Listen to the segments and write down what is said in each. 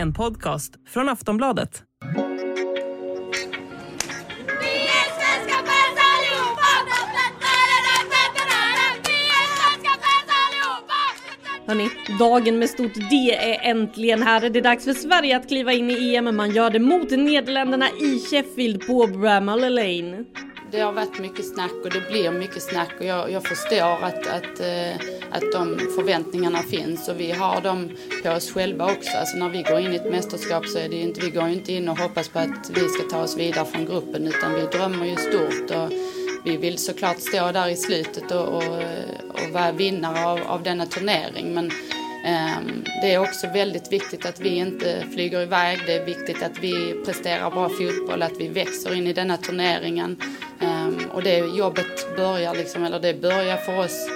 En podcast från Aftonbladet. Hörni, dagen med stort D är äntligen här. Det är dags för Sverige att kliva in i EM. Man gör det mot Nederländerna i Sheffield på Bramall Lane. Det har varit mycket snack och det blir mycket snack och jag, jag förstår att, att, eh, att de förväntningarna finns och vi har dem på oss själva också. Alltså när vi går in i ett mästerskap så är det ju inte, vi går ju inte in och hoppas på att vi ska ta oss vidare från gruppen utan vi drömmer ju stort och vi vill såklart stå där i slutet och, och, och vara vinnare av, av denna turnering. Men Ehm, det är också väldigt viktigt att vi inte flyger iväg. Det är viktigt att vi presterar bra fotboll, att vi växer in i denna turneringen. Ehm, och det jobbet börjar, liksom, eller det börjar för oss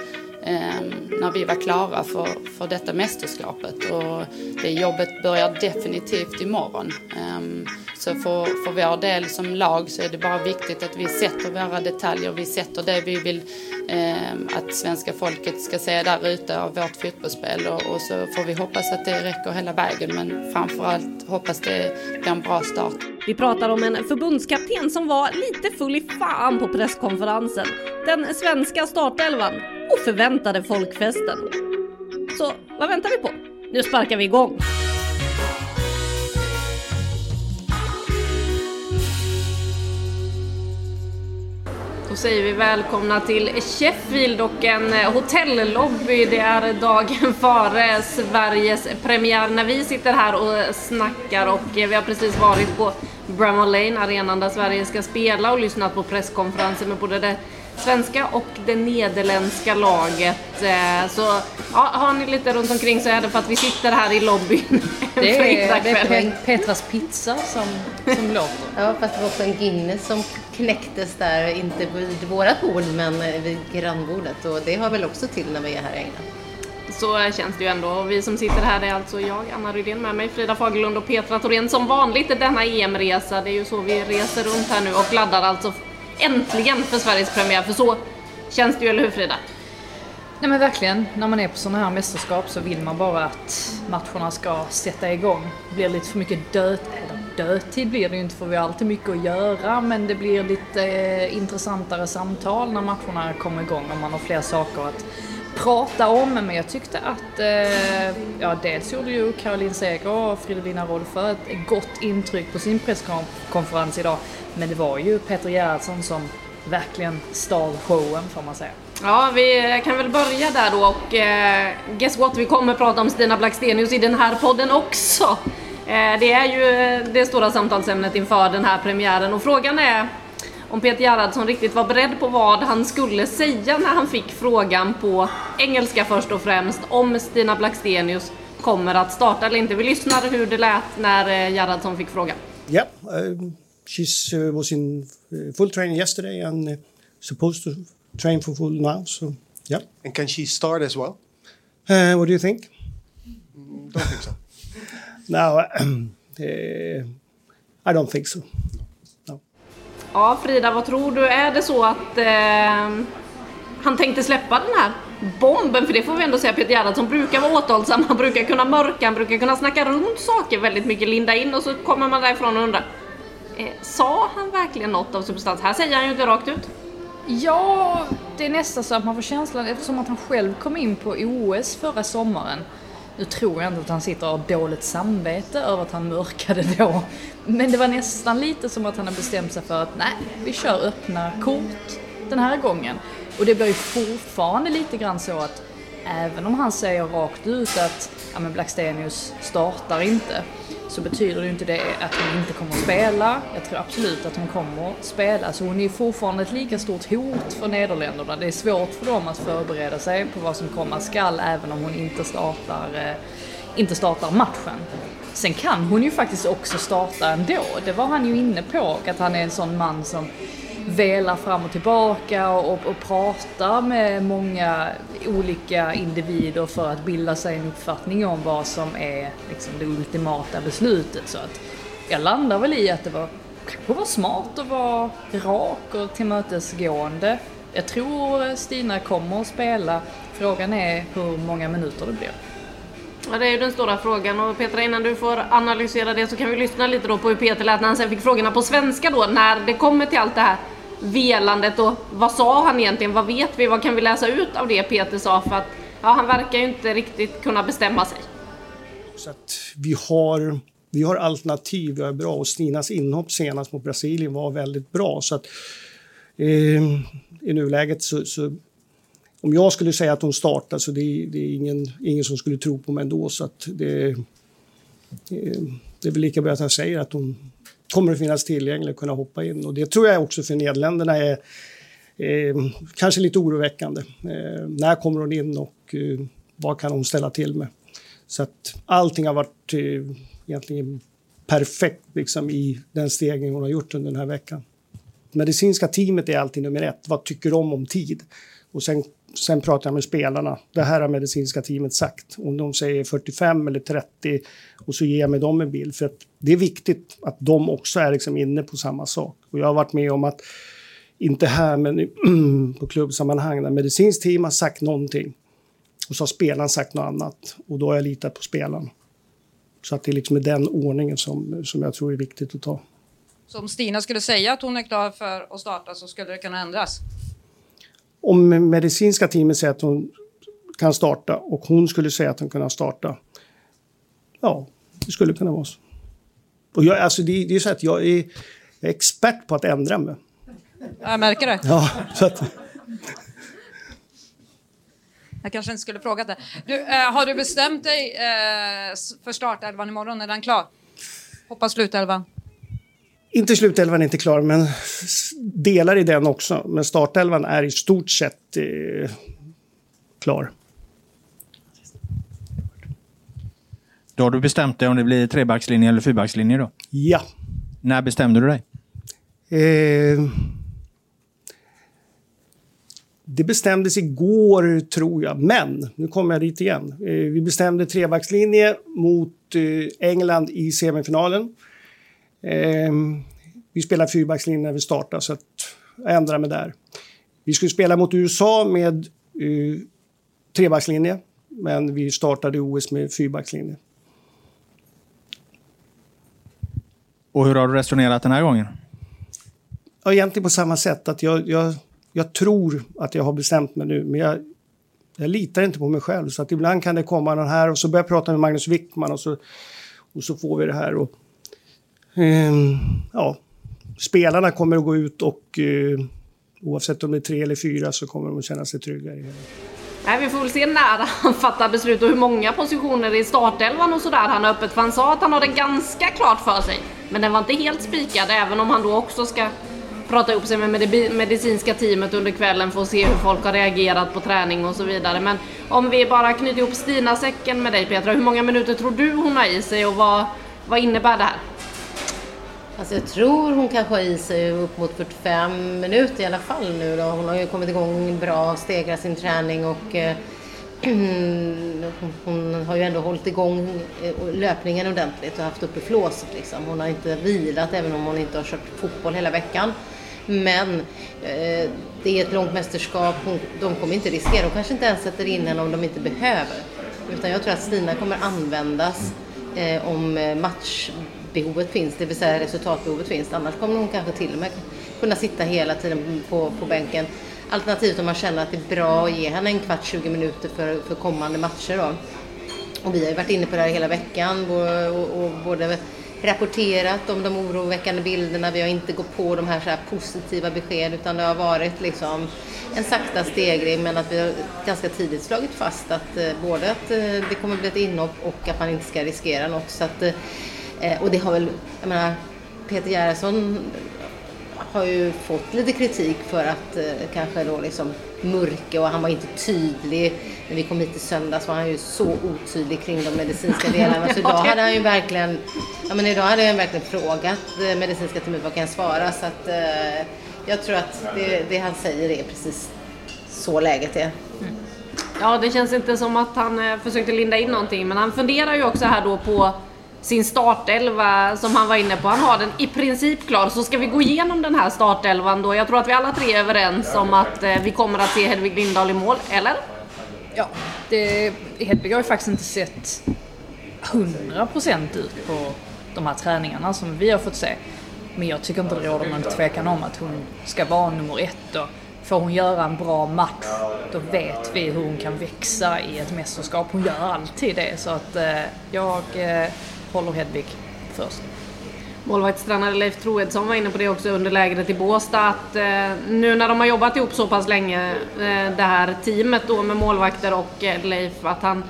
ehm, när vi var klara för, för detta mästerskapet. Och det jobbet börjar definitivt imorgon. Ehm, så för, för vår del som lag så är det bara viktigt att vi sätter våra detaljer, vi sätter det vi vill eh, att svenska folket ska se där ute av vårt fotbollsspel och, och så får vi hoppas att det räcker hela vägen men framförallt hoppas det blir en bra start. Vi pratar om en förbundskapten som var lite full i fan på presskonferensen. Den svenska startelvan och förväntade folkfesten. Så vad väntar vi på? Nu sparkar vi igång! Då säger vi välkomna till Sheffield och en eh, hotellobby. Det är dagen före Sveriges premiär när vi sitter här och snackar och eh, vi har precis varit på Bramall Lane, arenan där Sverige ska spela och lyssnat på presskonferenser med både det svenska och det nederländska laget. Eh, Så ja, har ni lite runt omkring så är det för att vi sitter här i lobbyn Det är, det är Petras pizza som, som låter. Ja, fast det var också en Guinness som knäcktes där, inte vid vårat bord men vid grannbordet. Och det har väl också till när vi är här i England. Så känns det ju ändå. Och vi som sitter här är alltså jag, Anna Rydén med mig, Frida Fagerlund och Petra Thorén. Som vanligt är denna EM-resa, det är ju så vi reser runt här nu och laddar alltså äntligen för Sveriges premiär. För så känns det ju, eller hur Frida? Nej men verkligen, när man är på sådana här mästerskap så vill man bara att matcherna ska sätta igång. Det blir lite för mycket död, dödtid blir det ju inte för vi har alltid mycket att göra men det blir lite eh, intressantare samtal när matcherna kommer igång och man har fler saker att prata om. Men jag tyckte att, eh, ja dels gjorde ju Caroline Seger och Fridolina Rolfö ett gott intryck på sin presskonferens idag. Men det var ju Peter Gerhardsson som verkligen stal showen får man säga. Ja, vi kan väl börja där då och eh, guess what, vi kommer prata om Stina Blackstenius i den här podden också. Eh, det är ju det stora samtalsämnet inför den här premiären och frågan är om Peter Gerhardsson riktigt var beredd på vad han skulle säga när han fick frågan på engelska först och främst om Stina Blackstenius kommer att starta eller inte. Vi lyssnar hur det lät när eh, Gerhardsson fick frågan. Yeah, um, she's uh, was in uh, full training yesterday and uh, supposed to train for full now. So yeah. And can she start as well? Uh, what do you think? Don't think so. No, uh, I don't think so. Ja, Frida, vad tror du? Är det så att eh, han tänkte släppa den här bomben? För det får vi ändå säga, Peter Gerhardsson brukar vara återhållsam, han brukar kunna mörka, han brukar kunna snacka runt saker väldigt mycket, linda in och så kommer man därifrån och undrar. Eh, sa han verkligen något av substans? Här säger han ju inte rakt ut. Ja, det är nästan så att man får känslan eftersom att han själv kom in på OS förra sommaren. Nu tror jag inte att han sitter och har dåligt samvete över att han mörkade då. Men det var nästan lite som att han har bestämt sig för att nej, vi kör öppna kort den här gången. Och det blir ju fortfarande lite grann så att även om han säger rakt ut att ja, men Blackstenius startar inte, så betyder det ju inte det att hon inte kommer att spela. Jag tror absolut att hon kommer att spela. Så hon är ju fortfarande ett lika stort hot för Nederländerna. Det är svårt för dem att förbereda sig på vad som komma skall även om hon inte startar, eh, inte startar matchen. Sen kan hon ju faktiskt också starta ändå. Det var han ju inne på, att han är en sån man som velar fram och tillbaka och, och, och pratar med många olika individer för att bilda sig en uppfattning om vad som är liksom, det ultimata beslutet. Så att jag landar väl i att det var kanske var smart att vara rak och tillmötesgående. Jag tror Stina kommer att spela. Frågan är hur många minuter det blir. Ja, det är ju den stora frågan och Petra innan du får analysera det så kan vi lyssna lite då på hur Peter lät när han sen fick frågorna på svenska då när det kommer till allt det här velandet och vad sa han egentligen? Vad vet vi? Vad kan vi läsa ut av det Peter sa? För att ja, han verkar ju inte riktigt kunna bestämma sig. Så att vi har, vi har alternativ, vi har bra och Stinas inhopp senast mot Brasilien var väldigt bra. Så att, eh, I nuläget så, så om jag skulle säga att hon startar så det, är, det är ingen, ingen som skulle tro på mig ändå. Så att det, eh, det är väl lika bra att jag säger att hon kommer att finnas tillgänglig och kunna hoppa in. Och det tror jag också för Nederländerna är eh, kanske lite oroväckande. Eh, när kommer hon in och eh, vad kan hon ställa till med? Så att allting har varit eh, egentligen perfekt liksom, i den stegring hon har gjort under den här veckan. Medicinska teamet är alltid nummer ett. Vad tycker de om tid? Och sen sen pratar jag med spelarna. Det här har medicinska teamet sagt. Om de säger 45 eller 30 och så ger jag med dem en bild. För att det är viktigt att de också är liksom inne på samma sak. Och jag har varit med om att, inte här men på klubbsammanhang, när medicinskt team har sagt någonting och så har spelaren sagt något annat. Och då har jag litat på spelaren. Så att det är liksom den ordningen som, som jag tror är viktigt att ta. Så om Stina skulle säga att hon är klar för att starta så skulle det kunna ändras? Om medicinska teamet säger att hon kan starta och hon skulle säga att hon kan starta. Ja, det skulle kunna vara så. Och jag, alltså det, det är så att jag är, jag är expert på att ändra mig. Jag märker det. Ja, så att... Jag kanske inte skulle frågat det. Du, eh, har du bestämt dig eh, för startelvan imorgon? Är den klar? Hoppas slutelvan. Inte slutelvan är inte klar, men delar i den också. Men startelvan är i stort sett eh, klar. Då har du bestämt dig om det blir trebackslinje eller fyrbackslinje då? Ja. När bestämde du dig? Eh, det bestämdes igår, tror jag. Men, nu kommer jag dit igen. Eh, vi bestämde trebackslinje mot eh, England i semifinalen. Eh, vi spelar fyrbackslinje när vi startar, så att jag ändrar mig där. Vi skulle spela mot USA med eh, trebackslinje, men vi startade OS med fyrbackslinje. Och hur har du resonerat den här gången? Ja, egentligen på samma sätt. att jag, jag, jag tror att jag har bestämt mig nu, men jag, jag litar inte på mig själv. Så att ibland kan det komma någon här och så börjar jag prata med Magnus Wickman och så, och så får vi det här. Och, Ehm, Ehm, ja, spelarna kommer att gå ut och eh, oavsett om det är tre eller fyra så kommer de att känna sig trygga. I Nej, vi får väl se när han fattar beslut och hur många positioner i startelvan och sådär han har öppet. För han sa att han har det ganska klart för sig. Men den var inte helt spikad, även om han då också ska prata ihop sig med medicinska teamet under kvällen för att se hur folk har reagerat på träning och så vidare. Men om vi bara knyter ihop Stina-säcken med dig Petra, hur många minuter tror du hon har i sig och vad, vad innebär det här? Alltså jag tror hon kanske har i sig upp mot 45 minuter i alla fall nu då. Hon har ju kommit igång bra, stegrat sin träning och eh, hon har ju ändå hållit igång eh, löpningen ordentligt och haft uppe flåset liksom. Hon har inte vilat även om hon inte har kört fotboll hela veckan. Men eh, det är ett långt mästerskap, hon, de kommer inte riskera, de kanske inte ens sätter in henne om de inte behöver. Utan jag tror att Stina kommer användas eh, om eh, match behovet finns, det vill säga resultatbehovet finns. Annars kommer hon kanske till och med kunna sitta hela tiden på, på bänken. Alternativt om man känner att det är bra att ge henne en kvart, 20 minuter för, för kommande matcher. Då. Och vi har ju varit inne på det här hela veckan och, och, och både rapporterat om de oroväckande bilderna. Vi har inte gått på de här, så här positiva besked utan det har varit liksom en sakta stegring men att vi har ganska tidigt slagit fast att eh, både att eh, det kommer bli ett inhopp och att man inte ska riskera något. Så att, eh, eh, och det har väl, jag menar, Peter Gerhardsson har ju fått lite kritik för att eh, kanske då liksom mörka och han var inte tydlig. När vi kom hit i söndags var han ju så otydlig kring de medicinska delarna. Så idag hade han ju verkligen, ja men idag hade han verkligen frågat eh, medicinska teamet vad kan jag svara. Så att eh, jag tror att det, det han säger är precis så läget är. Ja, det känns inte som att han eh, försökte linda in någonting, men han funderar ju också här då på sin startelva som han var inne på. Han har den i princip klar. Så ska vi gå igenom den här startelvan då? Jag tror att vi alla tre är överens om att eh, vi kommer att se Hedvig Lindahl i mål, eller? Ja, det, Hedvig har ju faktiskt inte sett 100% ut på de här träningarna som vi har fått se. Men jag tycker inte det råder någon tvekan om att hon ska vara nummer ett. Och får hon göra en bra match, då vet vi hur hon kan växa i ett mästerskap. Hon gör alltid det. Så att eh, jag eh, håller Hedvig först. Målvaktstränare Leif Troedsson var inne på det också under lägret i Båstad att eh, nu när de har jobbat ihop så pass länge, eh, det här teamet då med målvakter och eh, Leif, att han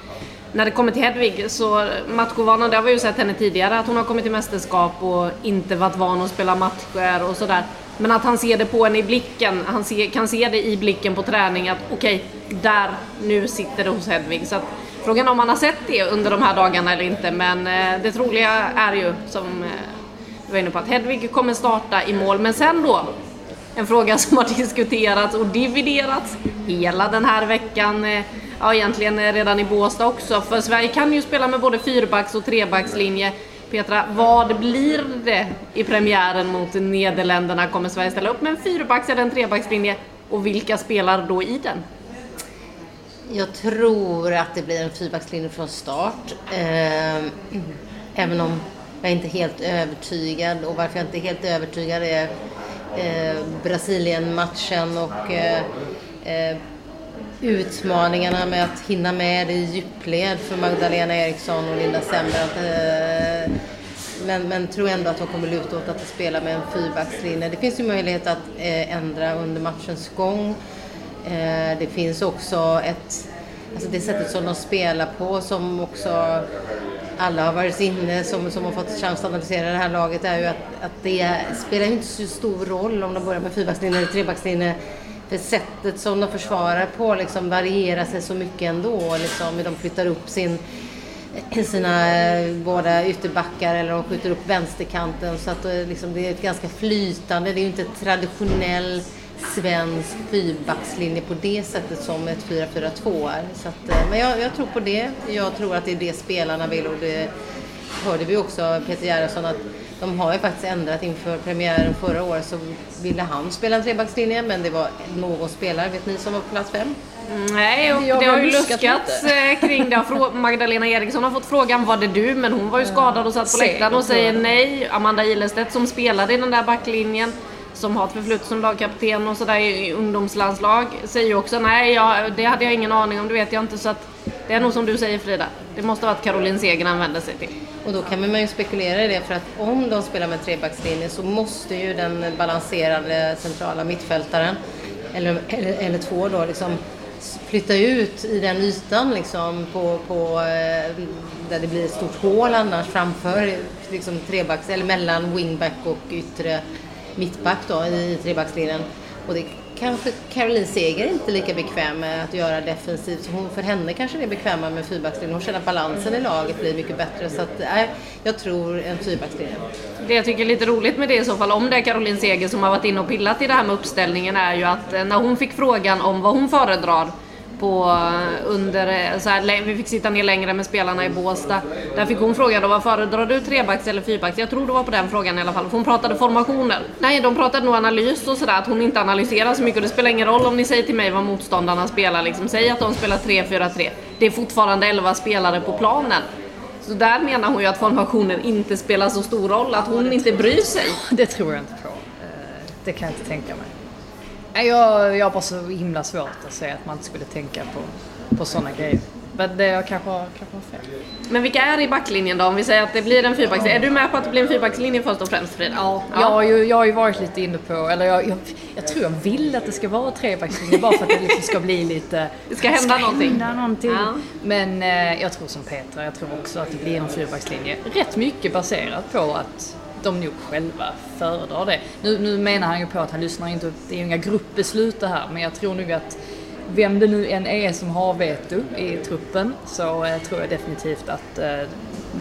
när det kommer till Hedvig så matchovanan, det har vi ju sett henne tidigare att hon har kommit till mästerskap och inte varit van att spela matcher och sådär. Men att han ser det på henne i blicken, han ser, kan se det i blicken på träning att okej, där, nu sitter det hos Hedvig. Så att, frågan är om man har sett det under de här dagarna eller inte, men eh, det troliga är ju som du vi var inne på att Hedvig kommer starta i mål, men sen då en fråga som har diskuterats och dividerats hela den här veckan. Eh, ja, egentligen redan i Båstad också. För Sverige kan ju spela med både fyrbacks och trebackslinje. Petra, vad blir det i premiären mot Nederländerna? Kommer Sverige ställa upp med en fyrbacks eller en trebackslinje? Och vilka spelar då i den? Jag tror att det blir en fyrbackslinje från start. Eh, även om jag är inte är helt övertygad. Och varför jag inte är helt övertygad är eh, Brasilien-matchen och eh, eh utmaningarna med att hinna med i djupled för Magdalena Eriksson och Linda Sembrant. Eh, men, men tror ändå att de kommer luta åt att spela med en fyrbackslinje. Det finns ju möjlighet att eh, ändra under matchens gång. Eh, det finns också ett, alltså det sättet som de spelar på som också alla har varit inne som, som har fått chans att analysera det här laget är ju att, att det spelar inte så stor roll om de börjar med fyrbackslinje eller trebackslinje. För sättet som de försvarar på liksom varierar sig så mycket ändå. Liksom, de flyttar upp sin, sina eh, båda ytterbackar eller de skjuter upp vänsterkanten. Så att eh, liksom, det är ett ganska flytande, det är ju inte traditionell svensk fyrbackslinje på det sättet som ett 4-4-2 är. Så att, eh, men jag, jag tror på det. Jag tror att det är det spelarna vill och det hörde vi också Peter Gerhardsson att de har ju faktiskt ändrat inför premiären förra året så ville han spela en trebackslinje men det var någon spelare, vet ni, som var på plats fem? Nej, och Jag det har ju luskat luskats eh, kring det. Magdalena Eriksson har fått frågan var det du? Men hon var ju skadad och satt på läktaren och säger nej. Amanda Ilestedt som spelade i den där backlinjen som har ett förflutet som lagkapten och sådär i ungdomslandslag säger ju också nej, jag, det hade jag ingen aning om, det vet jag inte. Så att det är nog som du säger Frida. Det måste vara att Caroline Seger använder sig till. Och då kan man ju spekulera i det för att om de spelar med trebackslinje så måste ju den balanserade centrala mittfältaren, eller, eller, eller två då, liksom flytta ut i den ytan liksom på, på eh, där det blir ett stort hål annars framför liksom trebacks, eller mellan wingback och yttre mittback då i trebackslinjen. Och det kanske Caroline Seger inte är lika bekväm med att göra defensivt. Så hon, för henne kanske det är bekvämare med fyrbackslinjen. Hon känner att balansen i laget blir mycket bättre. Så att, nej, jag tror en fyrbackslinje. Det jag tycker är lite roligt med det i så fall, om det är Caroline Seger som har varit inne och pillat i det här med uppställningen, är ju att eh, när hon fick frågan om vad hon föredrar på under, så här, vi fick sitta ner längre med spelarna i Båstad. Där fick hon frågan då, vad föredrar du, trebacks eller fyrbacks? Jag tror det var på den frågan i alla fall, för hon pratade formationer. Nej, de pratade nog analys och sådär, att hon inte analyserar så mycket och det spelar ingen roll om ni säger till mig vad motståndarna spelar liksom. Säg att de spelar 3-4-3. Det är fortfarande 11 spelare på planen. Så där menar hon ju att formationen inte spelar så stor roll, att hon inte bryr sig. Det tror jag inte på. Eh, det kan jag inte tänka mig. Nej, Jag, jag har bara så himla svårt att säga att man inte skulle tänka på, på sådana grejer. Men det jag kanske, har- kanske har fel. Men vilka är i backlinjen då? Om vi säger att det blir en fyrbackslinje. Är du med på att det blir en fyrbackslinje först och främst Frida? Ja. Jag, har ju, jag har ju varit lite inne på, eller jag, jag, jag tror jag vill att det ska vara trebackslinje bara för att det liksom ska bli lite... Det ska hända någonting. Hända någonting. Ja. Men eh, jag tror som Petra, jag tror också att det blir en fyrbackslinje. Rätt mycket baserat på att de nog själva föredrar det. Nu, nu menar han ju på att han lyssnar inte, det är ju inga gruppbeslut det här, men jag tror nog att vem det nu än är som har veto i truppen så eh, tror jag definitivt att eh,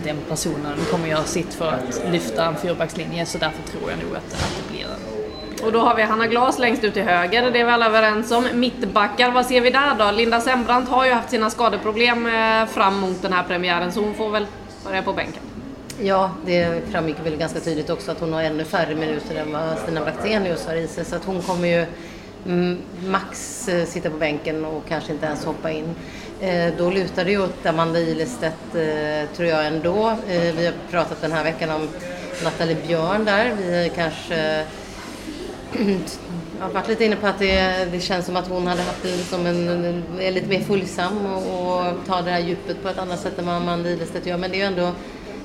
den personen kommer göra sitt för att lyfta en fyrbackslinje så därför tror jag nog att, att det blir en Och då har vi Hanna Glas längst ut till höger, det är vi alla överens om. Mittbackar, vad ser vi där då? Linda Sembrant har ju haft sina skadeproblem eh, fram mot den här premiären så hon får väl börja på bänken. Ja, det framgick väl ganska tydligt också att hon har ännu färre minuter än vad Stina Blackstenius har i sig. Så att hon kommer ju mm, max eh, sitta på bänken och kanske inte ens hoppa in. Eh, då lutar det ju åt Amanda Ilestedt eh, tror jag ändå. Vi har pratat den här veckan om Nathalie Björn där. Vi kanske jag har varit lite inne på att det, det känns som att hon hade haft det som en, en, är lite mer följsam och, och tar det här djupet på ett annat sätt än vad Amanda Ilestedt gör. Men det är ju ändå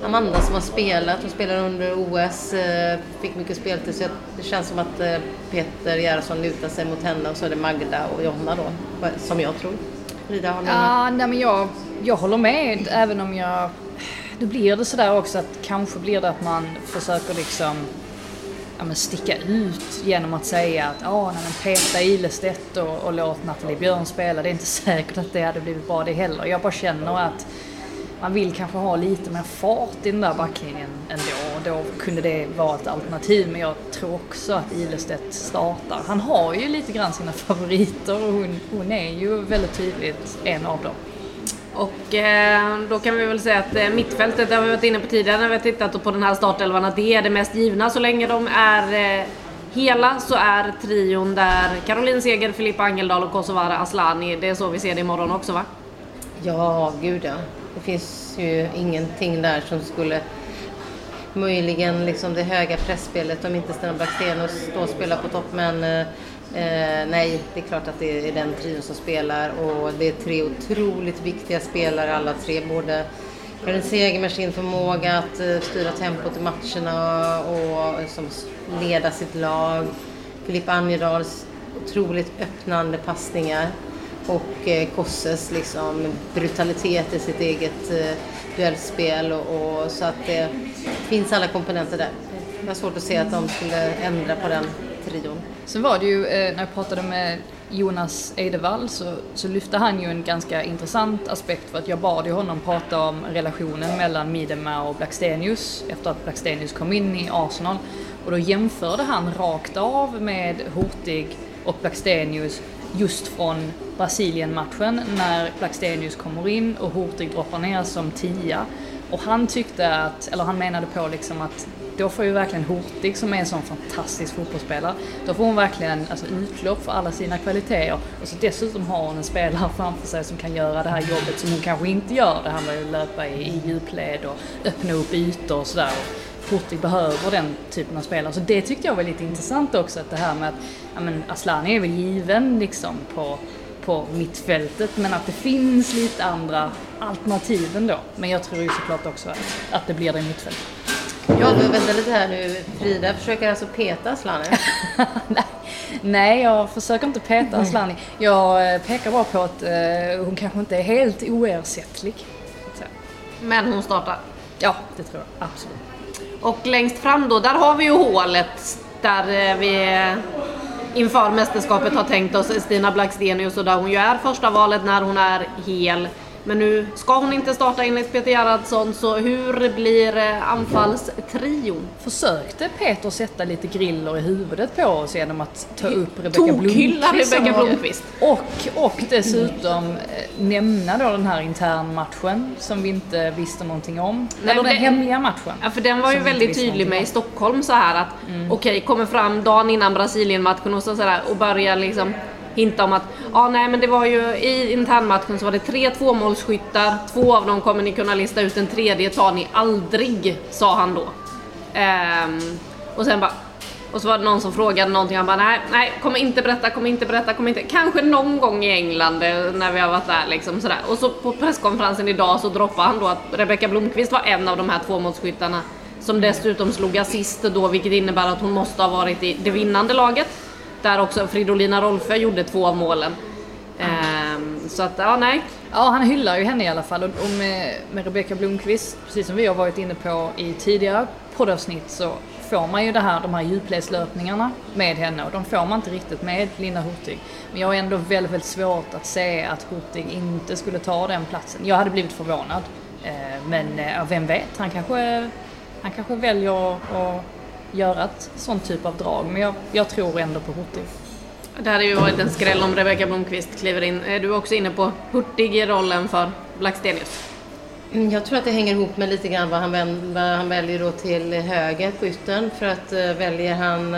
Amanda som har spelat. Hon spelade under OS, eh, fick mycket speltid. Så det känns som att eh, Peter Gerhardsson lutar sig mot henne och så är det Magda och Jonna då, som jag tror. Frida, har du Ja, nej men jag, jag håller med även om jag... Då blir det sådär också att kanske blir det att man försöker liksom ja, men sticka ut genom att säga att ja, nej, men peta Ilestedt och, och låt Nathalie Björn spela. Det är inte säkert att det hade blivit bra det heller. Jag bara känner att man vill kanske ha lite mer fart i den där backlinjen ändå. Och då kunde det vara ett alternativ. Men jag tror också att Ilestedt startar. Han har ju lite grann sina favoriter och hon, hon är ju väldigt tydligt en av dem. Och eh, då kan vi väl säga att eh, mittfältet, det har vi varit inne på tidigare när vi har tittat på den här startelvan, att det är det mest givna. Så länge de är eh, hela så är trion där Caroline Seger, Filippa Angeldal och Kosovare Aslani. Det är så vi ser det imorgon också va? Ja, gud ja. Det finns ju ingenting där som skulle möjligen liksom det höga pressspelet om inte Stina Blackstenius då spelar på topp. Men eh, eh, nej, det är klart att det är den trion som spelar och det är tre otroligt viktiga spelare alla tre. Både Karin Seger med sin förmåga att eh, styra tempot i matcherna och liksom leda sitt lag. Filippa Anjedals otroligt öppnande passningar och eh, Kosses liksom brutalitet i sitt eget eh, duellspel och, och så att det finns alla komponenter där. Jag har svårt att se att de skulle ändra på den trion. Sen var det ju, eh, när jag pratade med Jonas Eidevall så, så lyfte han ju en ganska intressant aspekt för att jag bad ju honom prata om relationen mellan Miedema och Blackstenius efter att Blackstenius kom in i Arsenal. Och då jämförde han rakt av med Hurtig och Blackstenius just från Brasilien-matchen när Blackstenius kommer in och Hurtig droppar ner som tia. Och han tyckte att, eller han menade på liksom att då får ju verkligen Hurtig som är en sån fantastisk fotbollsspelare, då får hon verkligen alltså, utlopp för alla sina kvaliteter. Och så dessutom har hon en spelare framför sig som kan göra det här jobbet som hon kanske inte gör. Det handlar ju om att löpa i, i djupled och öppna upp ytor och sådär. Hurtig behöver den typen av spelare. Så det tyckte jag var lite intressant också, att det här med att ja, men Asllani är väl given liksom på, på mittfältet, men att det finns lite andra alternativ ändå. Men jag tror ju såklart också att, att det blir det i mittfältet. Ja, men vänta lite här nu. Frida försöker alltså peta Asllani. Nej, jag försöker inte peta Asllani. Jag eh, pekar bara på att eh, hon kanske inte är helt oersättlig. Men hon startar. Ja, det tror jag absolut. Och längst fram då, där har vi ju hålet där eh, vi inför mästerskapet har tänkt oss Stina Blackstenius och där hon ju är första valet när hon är hel. Men nu ska hon inte starta enligt Peter Gerhardsson, så hur blir eh, anfallstrion? Försökte Peter sätta lite griller i huvudet på oss genom att ta upp Rebecka Blomqvist. Rebecka Blomqvist. Och, och dessutom eh, nämna då den här internmatchen som vi inte visste någonting om. Nej, Eller den det- hemliga matchen. Ja, för den var ju väldigt tydlig med i. Stockholm så här att okej, kommer fram dagen innan Brasilien-matchen och så, så där, och börjar liksom hinta om att ja, nej, men det var ju i internmatchen så var det tre tvåmålsskyttar, två av dem kommer ni kunna lista ut, den tredje tar ni aldrig, sa han då. Ehm, och sen bara Och så var det någon som frågade någonting, han bara nej, nej, kommer inte berätta, kommer inte berätta, kommer inte. Kanske någon gång i England eh, när vi har varit där liksom sådär. Och så på presskonferensen idag så droppade han då att Rebecka Blomqvist var en av de här tvåmålsskyttarna som dessutom slog assist då, vilket innebär att hon måste ha varit i det vinnande laget. Där också Fridolina Rolfö gjorde två av målen. Ehm, så att, ja nej. Ja, han hyllar ju henne i alla fall. Och och med, med Rebecka Blomqvist, precis som vi har varit inne på i tidigare poddavsnitt, så får man ju det här, de här djupledslöpningarna med henne och de får man inte riktigt med Linda Hurtig. Men jag har ändå väldigt, väldigt svårt att se att Hurtig inte skulle ta den platsen. Jag hade blivit förvånad. Ehm, men eh, vem vet, han kanske, han kanske väljer att göra ett sånt typ av drag. Men jag, jag tror ändå på Hurtig. Det hade ju varit en skräll om Rebecka Blomqvist kliver in. Är du också inne på Hurtig i rollen för Blackstenius? Mm, Jag tror att det hänger ihop med lite grann vad han, vad han väljer då till höger på yttern. För att eh, väljer han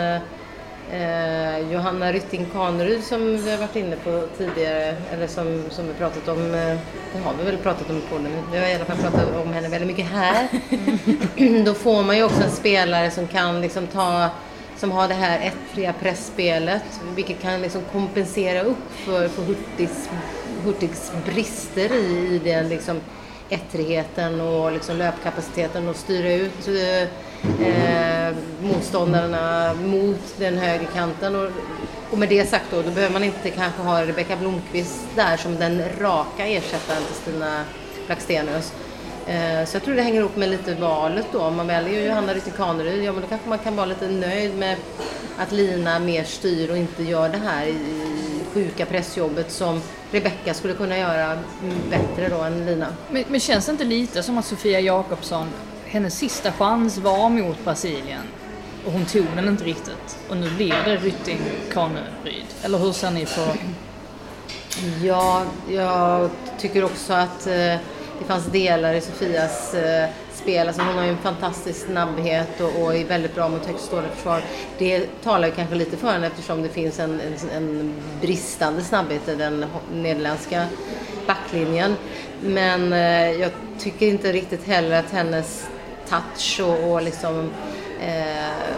eh, Johanna Rytting Kaneryd som vi har varit inne på tidigare, eller som, som vi pratat om, eh, det har vi väl pratat om i podden, vi har i alla fall pratat om henne väldigt mycket här. då får man ju också en spelare som kan liksom ta som har det här ettfria pressspelet vilket kan liksom kompensera upp för, för Hurtigs, Hurtigs brister i, i den liksom ettrigheten och liksom löpkapaciteten och styra ut eh, Eh, motståndarna mot den högre kanten. Och, och med det sagt då, då behöver man inte kanske ha Rebecka Blomqvist där som den raka ersättaren till Stina Blackstenius. Eh, Så jag tror det hänger ihop med lite valet då. Om man väljer Johanna Rytting Kaneryd, ja men då kanske man kan vara lite nöjd med att Lina mer styr och inte gör det här i sjuka pressjobbet som Rebecka skulle kunna göra bättre då än Lina. Men, men känns det inte lite som att Sofia Jakobsson, hennes sista chans var mot Brasilien och hon tog den inte riktigt. Och nu blir det Rytting Kaneryd. Eller hur ser ni på... Ja, jag tycker också att eh, det fanns delar i Sofias eh, spel. Alltså hon har ju en fantastisk snabbhet och, och är väldigt bra mot högt stående försvar. Det talar ju kanske lite för henne eftersom det finns en, en, en bristande snabbhet i den nederländska backlinjen. Men eh, jag tycker inte riktigt heller att hennes touch och, och liksom eh,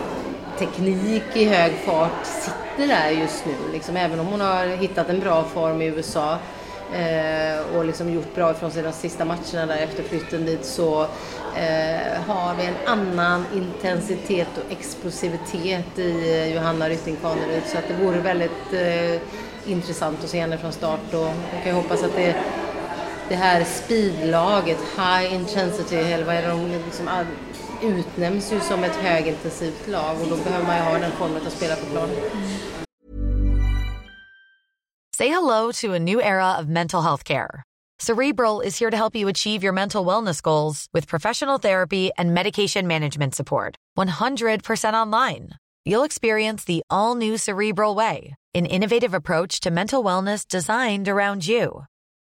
teknik i hög fart sitter där just nu. Liksom, även om hon har hittat en bra form i USA eh, och liksom gjort bra ifrån sig de sista matcherna där efter flytten dit så eh, har vi en annan intensitet och explosivitet i eh, Johanna Rytting Kaneryd. Så att det vore väldigt eh, intressant att se henne från start och jag kan ju hoppas att det det här speedlaget, high intensity, eller vad är det de liksom utnämns ju som ett högintensivt lag och då behöver man ju ha den formen av spelare på planen. Say hello to a new era of mental health care. Cerebral is here to help you achieve your mental wellness goals with professional therapy and medication management support. 100% online. You'll experience the all new Cerebral Way, an innovative approach to mental wellness designed around you.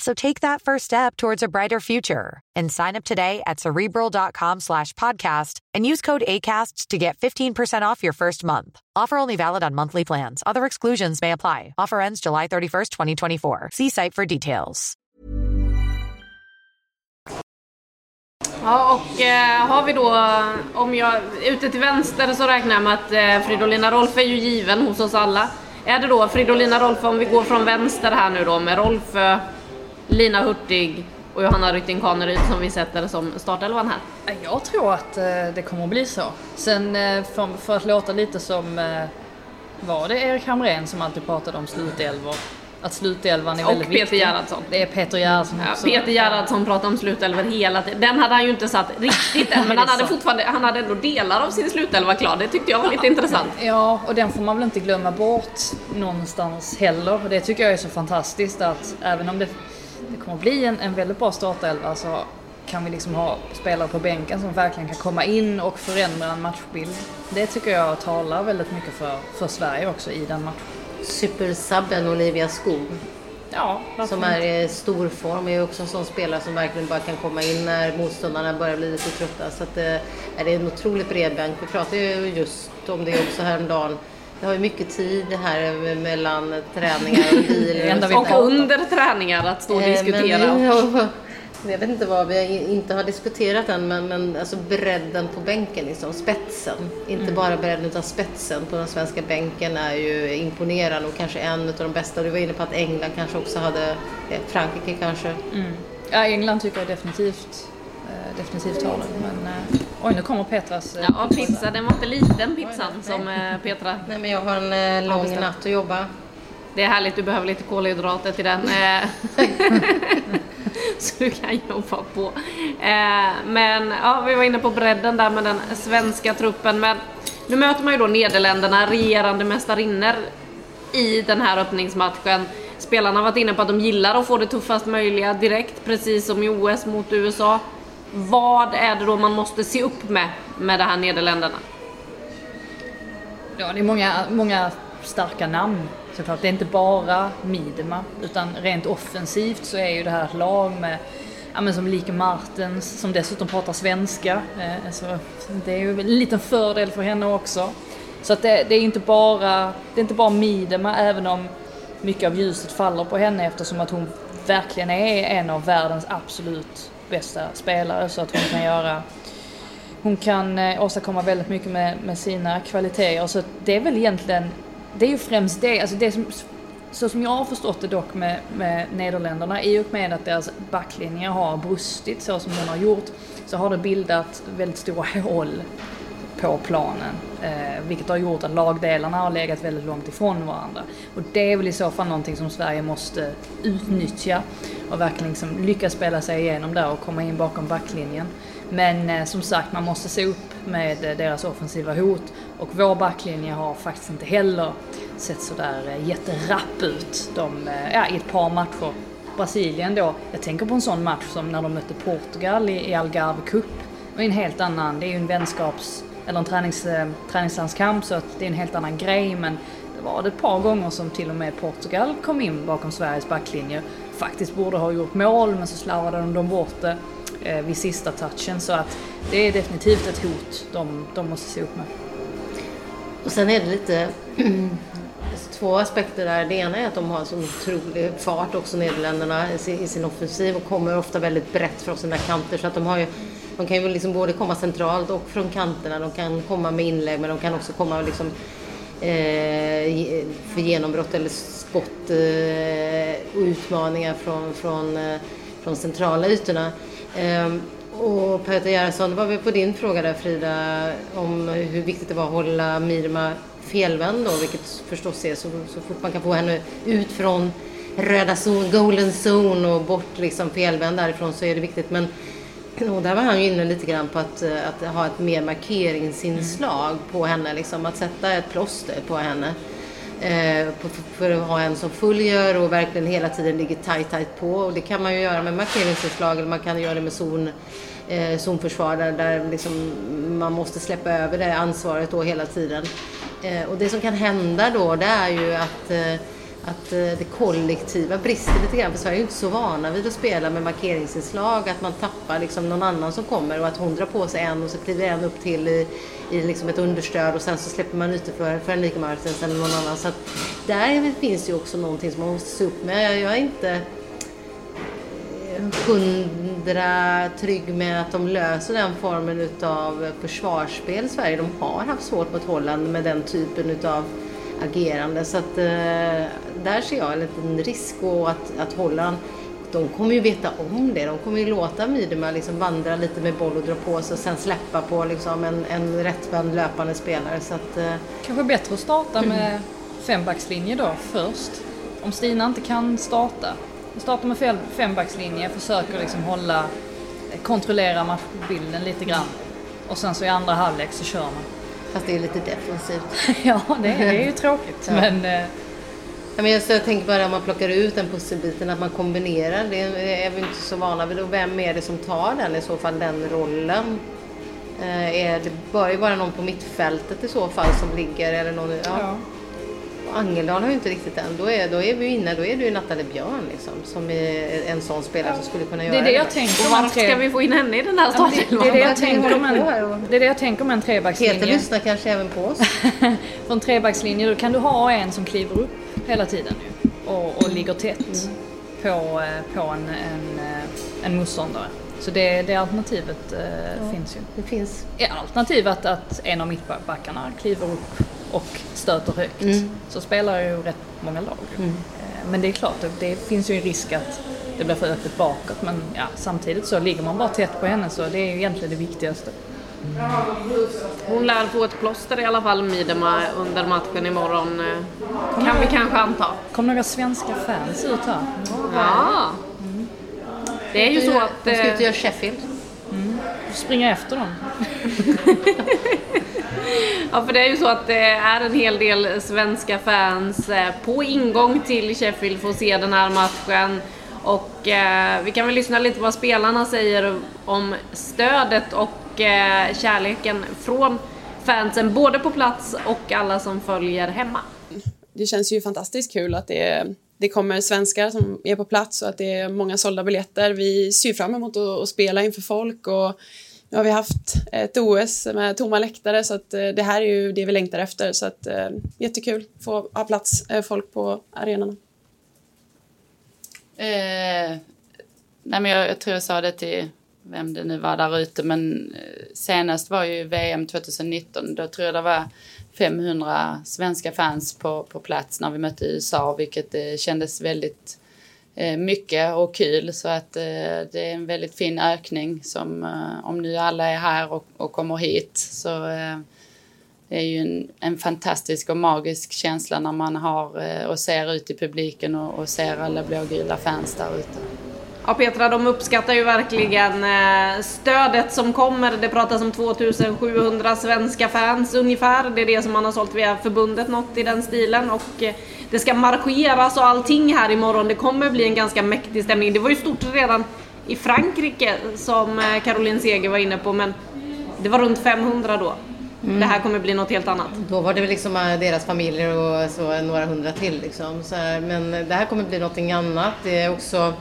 So take that first step towards a brighter future and sign up today at cerebral.com slash podcast and use code ACAST to get 15% off your first month. Offer only valid on monthly plans. Other exclusions may apply. Offer ends July 31st, 2024. See site for details. Ja, och eh, har vi då, om jag, ute till vänster så räknar jag med att eh, Fridolina Rolfö är ju given hos oss alla. Är det då Fridolina Rolfö, om vi går från vänster här nu då med Rolfö, Lina Hurtig och Johanna Rytting Kaneryd som vi sätter som startelvan här? Jag tror att eh, det kommer att bli så. Sen eh, för, att låta lite som, eh, var det Erik Hamrén som alltid pratade om slutelvor? Att slutelvan är Och väldigt Peter viktig. Gerhardsson. Det är Peter Gerhardsson Ja, också. Peter Gerhardsson pratar om slutelvan hela tiden. Den hade han ju inte satt riktigt än, men han hade fortfarande, han hade ändå delar av sin slutelva klar. Det tyckte jag var lite intressant. Ja, och den får man väl inte glömma bort någonstans heller. Det tycker jag är så fantastiskt att även om det, det kommer bli en, en väldigt bra startelva så kan vi liksom ha spelare på bänken som verkligen kan komma in och förändra en matchbild. Det tycker jag talar väldigt mycket för, för Sverige också i den matchen. Supersubben Olivia Skog. Ja, som är i stor form. är också en sån spelare som verkligen bara kan komma in när motståndarna börjar bli lite trötta. Så att, eh, är det en otroligt bred bänk. Vi pratade ju just om det också häromdagen. Det har ju mycket tid här mellan träningar och bil. Och under träningar att stå och Eh, diskutera. Men, ja, jag vet inte vad vi inte har diskuterat än, men, men alltså bredden på bänken, liksom, spetsen. Inte Mm. bara bredden utan spetsen på den svenska bänken är ju imponerande och kanske en av de bästa. Du var inne på att England kanske också hade, eh, Frankrike kanske. Mm. Ja, England tycker jag definitivt, eh, definitivt har det. Men oj, nu kommer Petras... eh, Ja, pizza. Den var inte liten pizzan som eh, Petra... Nej, men jag har en eh, lång natt att jobba. Det är härligt, du behöver lite kolhydrater till den. Så du kan jobba på. Men ja, vi var inne på bredden där med den svenska truppen. Men nu möter man ju då Nederländerna, regerande mästarinnor i den här öppningsmatchen. Spelarna har varit inne på att de gillar att få det tuffast möjliga direkt, precis som i OS mot USA. Vad är det då man måste se upp med, med det här Nederländerna? Ja, det är många, många starka namn såklart. Det är inte bara Miedema, utan rent offensivt så är ju det här ett lag med Ja, men som Lika Martens, som dessutom pratar svenska. Eh, så det är ju en liten fördel för henne också. Så att det, det är inte bara, det är inte bara Miedema, även om mycket av ljuset faller på henne eftersom att hon verkligen är en av världens absolut bästa spelare. Så att hon kan göra hon kan eh, åstadkomma väldigt mycket med, med sina kvaliteter. Så det är väl egentligen, det är ju främst det, alltså det som, så som jag har förstått det dock med, med Nederländerna, i och med att deras backlinjer har brustit så som den har gjort, så har det bildat väldigt stora hål på planen. Eh, vilket har gjort att lagdelarna har legat väldigt långt ifrån varandra. Och det är väl i så fall någonting som Sverige måste utnyttja och verkligen liksom lyckas spela sig igenom där och komma in bakom backlinjen. Men eh, som sagt, man måste se upp med eh, deras offensiva hot och vår backlinje har faktiskt inte heller sett sådär eh, jätterapp ut de, eh, ja, i ett par matcher. Brasilien då, jag tänker på en sån match som när de mötte Portugal i, i Algarve Cup. Det var en helt annan, det är ju en vänskaps eller en tränings, eh, träningslandskamp så att det är en helt annan grej men det var det ett par gånger som till och med Portugal kom in bakom Sveriges backlinje. Faktiskt borde ha gjort mål men så slarvade de dem bort det eh, vid sista touchen så att det är definitivt ett hot de, de måste se upp med. Och sen är det lite två aspekter där. Det ena är att de har så otrolig fart också, Nederländerna, i sin, i sin offensiv och kommer ofta väldigt brett från sina kanter. Så att de har ju de kan ju liksom både komma centralt och från kanterna. De kan komma med inlägg men de kan också komma liksom, eh, för genombrott eller skott eh, och utmaningar från, från, eh, från centrala ytorna. Eh, och Peter Gerhardsson, det var väl på din fråga där Frida om hur viktigt det var att hålla Mirma felvänd då, vilket förstås är så, så fort man kan få henne ut från röda zon, golden zone och bort liksom felvänd därifrån så är det viktigt. Men och där var han ju inne lite grann på att, eh, att ha ett mer markeringsinslag på henne, liksom att sätta ett plåster på henne. Eh, på, för att ha en som följer och verkligen hela tiden ligger tight, tight på. Och det kan man ju göra med markeringsinslag eller man kan göra det med zon, eh, zonförsvar där, där liksom man måste släppa över det ansvaret då hela tiden. Eh, och det som kan hända då det är ju att eh, att eh, det kollektiva brister lite grann. För Sverige är ju inte så vana vid att spela med markeringsinslag. Att man tappar liksom någon annan som kommer och att hon drar på sig en och så kliver en upp till i, i liksom ett understöd och sen så släpper man ute för, för en Martens eller någon annan. Så att där finns ju också någonting som man måste se upp med. Jag är inte hundra trygg med att de löser den formen utav försvarsspel i Sverige. De har haft svårt mot Holland med den typen utav agerande. Så att eh, där ser jag en liten risk och att, att Holland de kommer ju veta om det. De kommer ju låta Miedema liksom vandra lite med boll och dra på sig och sen släppa på liksom en, en rättvänd löpande spelare. Så att, eh, Kanske bättre att starta med fembackslinje då först. Om Stina inte kan starta. Starta med fem, fembackslinje, försöker liksom hålla, kontrollera matchbilden lite grann. Och sen så i andra halvlek så kör man. Fast det är lite defensivt. ja, det är, det är ju tråkigt. Ja. Men eh, Ja, men jag, så jag tänker bara om man plockar ut den pusselbiten, att man kombinerar. Det är vi inte så vana vid. Och vem är det som tar den i så fall, den rollen? Eh, är det bör ju vara någon på mittfältet i så fall som ligger eller någon... Ja. Ja. Angeldal har ju inte riktigt den. Då är, då är vi inne, då är det ju Nathalie Björn liksom, som är en sån spelare som skulle kunna göra Det det. är det jag tänker om tre... ska vi få in henne i den här Ja, starten? det, det, är det, jag tänker om på och- en, det är det jag tänker om en Peter trebackslinje. lyssnar kanske även på oss. För en trebackslinje då kan du ha en som kliver upp hela tiden och, och ligger tätt på, eh, på en, en, eh, en motståndare. Så det, det alternativet eh, finns ju. Det finns. Alternativet att en av mittbackarna kliver upp och stöter högt. Mm. Så spelar ju rätt många lag. Mm. Eh, Men det är klart, det, det finns ju en risk att det blir för öppet bakåt. Men ja, samtidigt så ligger man bara tätt på henne så det är ju egentligen det viktigaste. Hon lär få ett plåster i alla fall, Midema, under matchen imorgon. eh, Kan vi kanske anta. Kom några svenska fans ut här? Ja. Det är ju så att... De ska ut och eh, göra Sheffield. Springa efter dem. Ja, för det är ju så att det är en hel del svenska fans eh, på ingång till Sheffield för att se den här matchen. Och eh, vi kan väl lyssna lite på vad spelarna säger om stödet och eh, kärleken från fansen, både på plats och alla som följer hemma. det känns ju fantastiskt kul att det, det kommer svenskar som är på plats och att det är många sålda biljetter. Vi ser fram emot att, att spela inför folk och nu har vi haft ett OS med tomma läktare så att eh, det här är ju det vi längtar efter så att eh, jättekul att få ha plats eh, folk på arenorna. Eh, nej men jag, jag tror jag sa det till vem det nu var där ute, men senast var ju VM 2019. Då tror jag det var 500 svenska fans på, på plats när vi mötte USA, vilket eh, kändes väldigt Eh, mycket och kul. Så att eh, det är en väldigt fin ökning som eh, om nu alla är här och, och kommer hit så det är ju en, en fantastisk och magisk känsla när man har och ser ut i publiken och, och ser alla blågula fans där ute. Ja Petra, de uppskattar ju verkligen stödet som kommer. Det pratas om 2700 svenska fans ungefär. Det är det som man har sålt via förbundet, något i den stilen. Och det ska marscheras och allting här imorgon. Det kommer bli en ganska mäktig stämning. Det var ju stort redan i Frankrike som eh, Caroline Seger var inne på, men det var runt 500 då. Mm. Det här kommer bli något helt annat. Då var det väl liksom eh, deras familjer och så några hundra till. Liksom. Så här, men det här kommer bli någonting annat. Det är också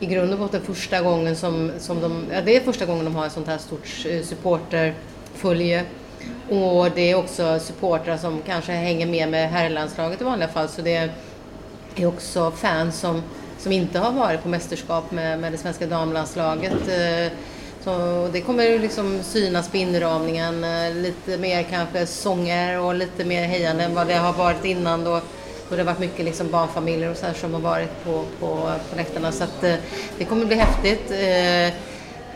i grund och botten första gången som, som de, ja, det är första gången de har ett sånt här stort eh, supporterfölje. Och det är också supportrar som kanske hänger med med herrlandslaget i vanliga fall. Så det är också fans som, som inte har varit på mästerskap med, med det svenska damlandslaget. Eh, så det kommer liksom synas på inramningen. Eh, lite mer kanske sånger och lite mer hejande än vad det har varit innan. Då, Och det har varit mycket liksom barnfamiljer och så här som har varit på, på, på läktarna. Så att, eh, det kommer bli häftigt. Eh,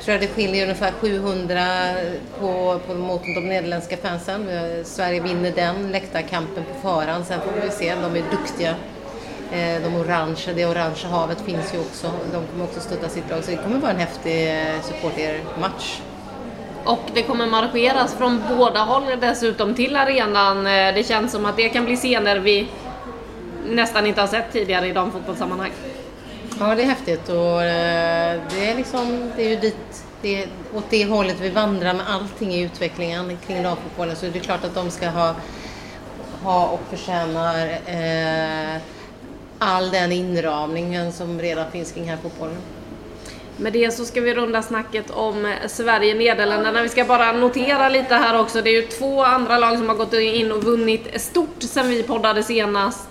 tror Jag tror att det skiljer ungefär 700 på, på, mot de nederländska fansen. Sverige vinner den läktarkampen på förhand. Sen får vi se. De är duktiga. Eh, de orangea, det orangea havet finns ju också. De kommer också stötta sitt lag. Så det kommer vara en häftig eh, supportermatch. Och det kommer marscheras från båda håll dessutom till arenan. Eh, det känns som att det kan bli scener vi nästan inte har sett tidigare i damfotbollssammanhang. Ja, det är häftigt och eh, det är liksom, det är ju dit, det är åt det hållet vi vandrar med allting i utvecklingen kring damfotbollen. Så det är klart att de ska ha, ha och förtjänar eh, all den inramningen som redan finns kring här fotbollen. Med det så ska vi runda snacket om Sverige-Nederländerna. Vi ska bara notera lite här också. Det är ju två andra lag som har gått in och vunnit stort sen vi poddade senast.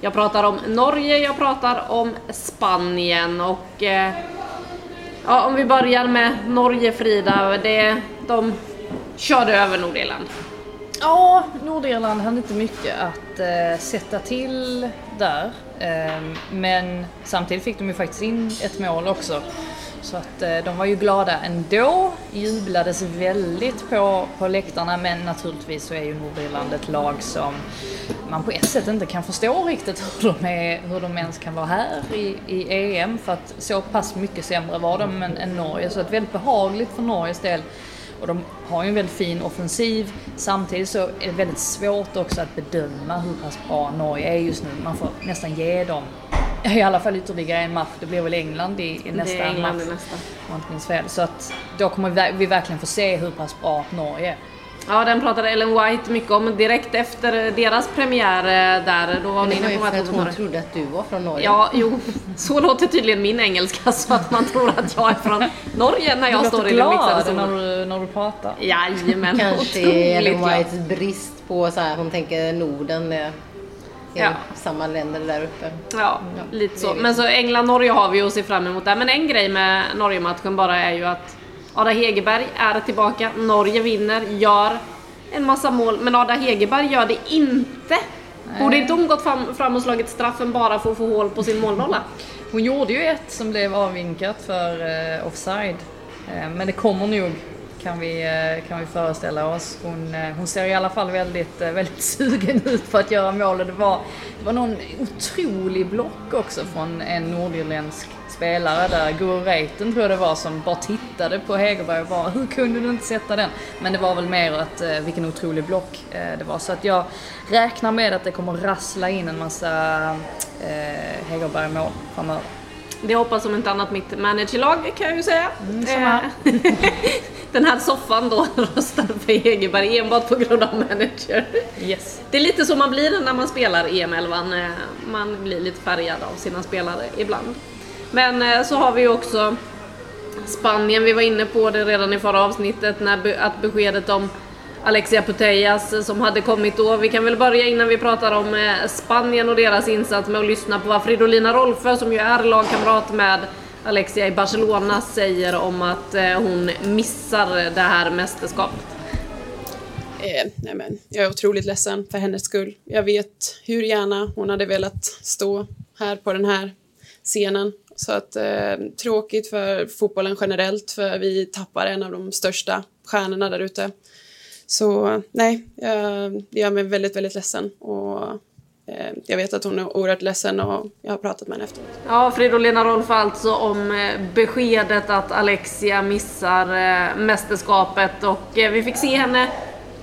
Jag pratar om Norge, jag pratar om Spanien och eh, ja, om vi börjar med Norge Frida. Det, de körde över Nordirland. Ja, Nordirland hade inte mycket att eh, sätta till där. Eh, men samtidigt fick de ju faktiskt in ett mål också. Så att eh, de var ju glada ändå, jublades väldigt på, på läktarna men naturligtvis så är ju Nordirland ett lag som man på ett sätt inte kan förstå riktigt hur de, är, hur de ens kan vara här i, i EM för att så pass mycket sämre var de än, än Norge. Så att väldigt behagligt för Norges del och de har ju en väldigt fin offensiv. Samtidigt så är det väldigt svårt också att bedöma hur pass bra Norge är just nu. Man får nästan ge dem i alla fall ytterligare en match. Det blir väl England i, i nästa det är England match. i nästa. Om jag inte fel. Så att då kommer vi, vi verkligen få se hur pass bra Norge är. Ja, den pratade Ellen White mycket om direkt efter deras premiär eh, där. Då var hon inne på att hon trodde att du var från Norge. Ja, jo. Så låter tydligen min engelska så att man tror att jag är från Norge när jag står i den mixade zonen. när du, när du pratar. Jajamän, Kanske är Ellen. Whites brist på så här, hon tänker Norden Ja. samma länder där uppe. Ja, lite så. Men så England-Norge har vi att se fram emot där. Men en grej med Norge-matchen bara är ju att Ada Hegerberg är tillbaka. Norge vinner, gör en massa mål. Men Ada Hegerberg gör det inte. Borde inte hon gått fram, fram och slagit straffen bara för att få hål på sin målnolla? Hon gjorde ju ett som blev avvinkat för eh, offside. Eh, men det kommer nog, kan vi, eh, kan vi föreställa oss. Hon, eh, hon ser i alla fall väldigt, eh, väldigt sugen ut på att göra mål. Och det var, det var någon otrolig block också från en nordirländsk spelare där, Guro Reiten tror jag det var, som bara tittade på Hegerberg och bara hur kunde du inte sätta den? Men det var väl mer att vilken otrolig block det var. Så att jag räknar med att det kommer rassla in en massa eh, Hegerberg-mål framöver. Det hoppas om inte annat mitt managerlag kan jag ju säga. Mm, Den här soffan då röstar för Hegerberg enbart på grund av manager. Yes. Det är lite så man blir när man spelar EM11. eh, Man blir lite färgad av sina spelare ibland. Men eh, så har vi ju också Spanien, vi var inne på det redan i förra avsnittet, när att beskedet om Alexia Putellas eh, som hade kommit då. Vi kan väl börja innan vi pratar om Spanien och deras insats med att lyssna på vad Fridolina Rolfö, som ju är lagkamrat med Alexia i Barcelona, säger om att eh, hon missar det här mästerskapet. Eh, nej men, jag är otroligt ledsen för hennes skull. Jag vet hur gärna hon hade velat stå här på den här scenen. Så att eh, tråkigt för fotbollen generellt för vi tappar en av de största stjärnorna där ute. Så nej, jag, det gör mig väldigt, väldigt ledsen. Och jag vet att hon är oerhört ledsen och jag har pratat med henne efteråt. Ja, Fridolina Rolf alltså om eh, beskedet att Alexia missar eh, mästerskapet och eh, vi fick se henne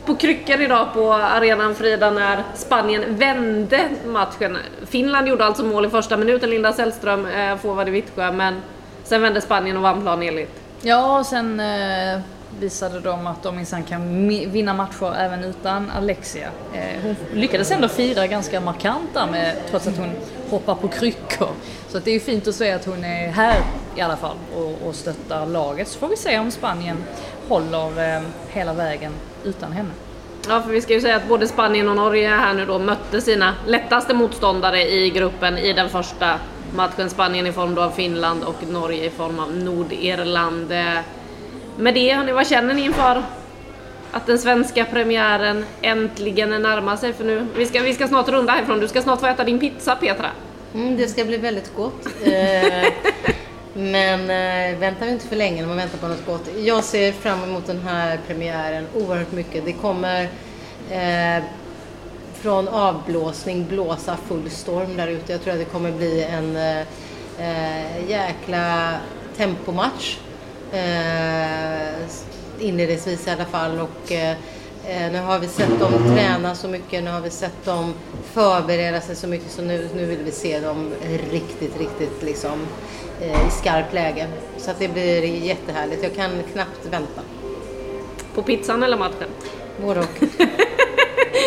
på kryckor idag på arenan Frida när Spanien vände matchen. Finland gjorde alltså mål i första minuten, Linda Sällström, eh, forward i Vittsjö, men sen vände Spanien och vann planenligt. Ja, och sen eh, visade de att de minsann kan vinna matcher även utan Alexia. Eh, hon lyckades ändå fira ganska markant där med, trots att hon hoppar på kryckor. Så att det är ju fint att se att hon är här i alla fall och, och stöttar laget. Så får vi se om Spanien håller eh, hela vägen utan henne. Ja, för vi ska ju säga att både Spanien och Norge här nu då mötte sina lättaste motståndare i gruppen i den första matchen. Spanien i form då av Finland och Norge i form av Nordirland. Med det, hörni, vad känner ni inför att den svenska premiären äntligen närmar sig? För nu, vi ska, vi ska snart runda härifrån. Du ska snart få äta din pizza, Petra. Mm, det ska bli väldigt gott. Eh, men eh, väntar vi inte för länge när man väntar på något gott. Jag ser fram emot den här premiären oerhört mycket. Det kommer eh, från avblåsning blåsa full storm där ute. Jag tror att det kommer bli en eh, eh, jäkla tempomatch. Eh, inledningsvis i alla fall. Och, eh, eh, nu har vi sett dem träna så mycket, nu har vi sett dem förbereda sig så mycket så nu, nu vill vi se dem riktigt, riktigt liksom eh, i skarpt läge. Så att det blir jättehärligt. Jag kan knappt vänta. På pizzan eller matchen? Både och.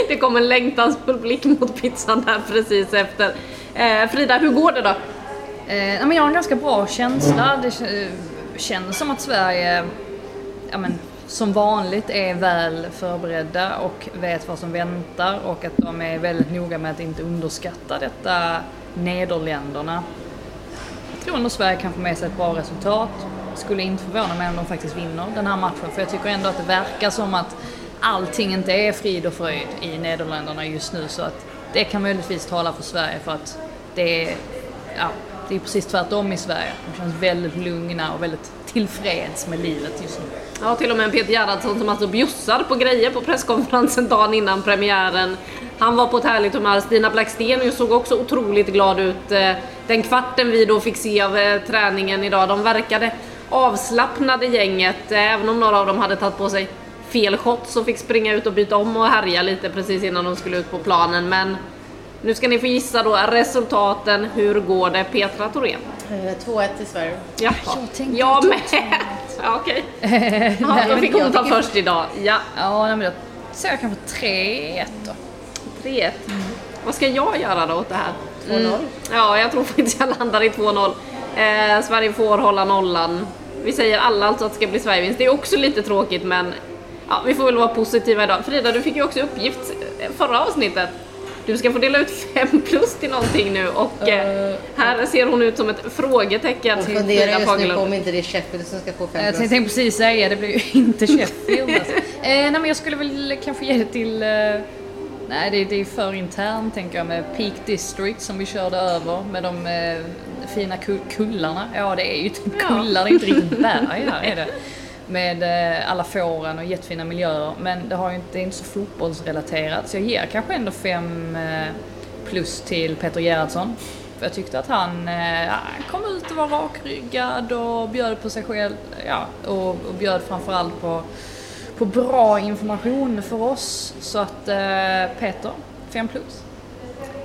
Det kom en längtanspublik mot pizzan där precis efter. Eh, Frida, hur går det då? Eh, jag har en ganska bra känsla. Det eh, känns som att Sverige ja, men, som vanligt är väl förberedda och vet vad som väntar och att de är väldigt noga med att inte underskatta detta Nederländerna. Jag tror ändå Sverige kan få med sig ett bra resultat. Skulle inte förvåna mig om de faktiskt vinner den här matchen för jag tycker ändå att det verkar som att allting inte är frid och fröjd i Nederländerna just nu så att det kan möjligtvis tala för Sverige för att det är, ja, det är precis tvärtom i Sverige. De känns väldigt lugna och väldigt tillfreds med livet just nu. Ja, till och med Peter Gerhardsson som alltså bjussar på grejer på presskonferensen dagen innan premiären. Han var på ett härligt humör. Stina Blackstenius såg också otroligt glad ut. Eh, den kvarten vi då fick se av eh, träningen idag, de verkade avslappnade gänget. Eh, även om några av dem hade tagit på sig fel shots och fick springa ut och byta om och härja lite precis innan de skulle ut på planen. Men nu ska ni få gissa då resultaten. Hur går det Petra Thorén? Eh, 2-1 till Sverige. Jaha. Jag med! Ja, okej. Nej, Ja, då fick jag hon ta först idag. Ja. Ja, nej, men då säger jag kanske 3-1 då. 3-1. Vad ska jag göra då åt det här? 2-0. Ja, jag tror faktiskt jag landar i 2-0. Eh, Sverige får hålla nollan. Vi säger alla alltså att det ska bli Sverigevinst. Det är också lite tråkigt men ja, vi får väl vara positiva idag. Frida, du fick ju också uppgift eh, förra avsnittet. Du ska få dela ut 5 plus till någonting nu och eh, här ser hon ut som ett frågetecken Jag till funderar just nu på om inte det är Sheffield som ska få fem Jag plus. tänkte precis säga, det blir ju inte Sheffield alltså. eh, Nej men jag skulle väl kanske ge det till... Eh, nej det, det är för internt tänker jag med Peak District som vi körde över med de eh, fina ku- kullarna. Ja det är ju typ kullar, det är inte riktigt berg här är det. Med eh, alla fåren och jättefina miljöer. Men det, har ju inte, det är inte så fotbollsrelaterat så jag ger kanske ändå fem eh, plus till Peter Gerhardsson. För jag tyckte att han eh, kom ut och var rakryggad och bjöd på sig själv. Ja, och, och bjöd framförallt på, på bra information för oss. Så att eh, Peter, 5 plus.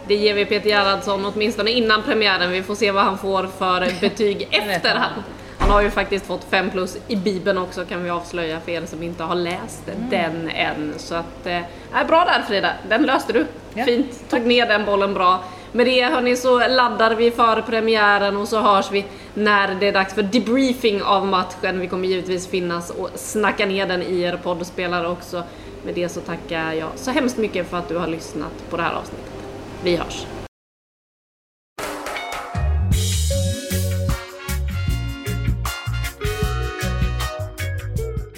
Det ger vi Peter Gerhardsson åtminstone innan premiären. Vi får se vad han får för betyg efter. Han, har ju faktiskt fått 5 plus i Bibeln också kan vi avslöja för er som inte har läst den än. Så att, eh, bra där Frida, den löste du. Fint, tog ner den bollen bra. Med det hörni så laddar vi för premiären och så hörs vi när det är dags för debriefing av matchen. Vi kommer givetvis finnas och snacka ner den i er poddspelare också. Med det så tackar jag så hemskt mycket för att du har lyssnat på det här avsnittet. Vi hörs!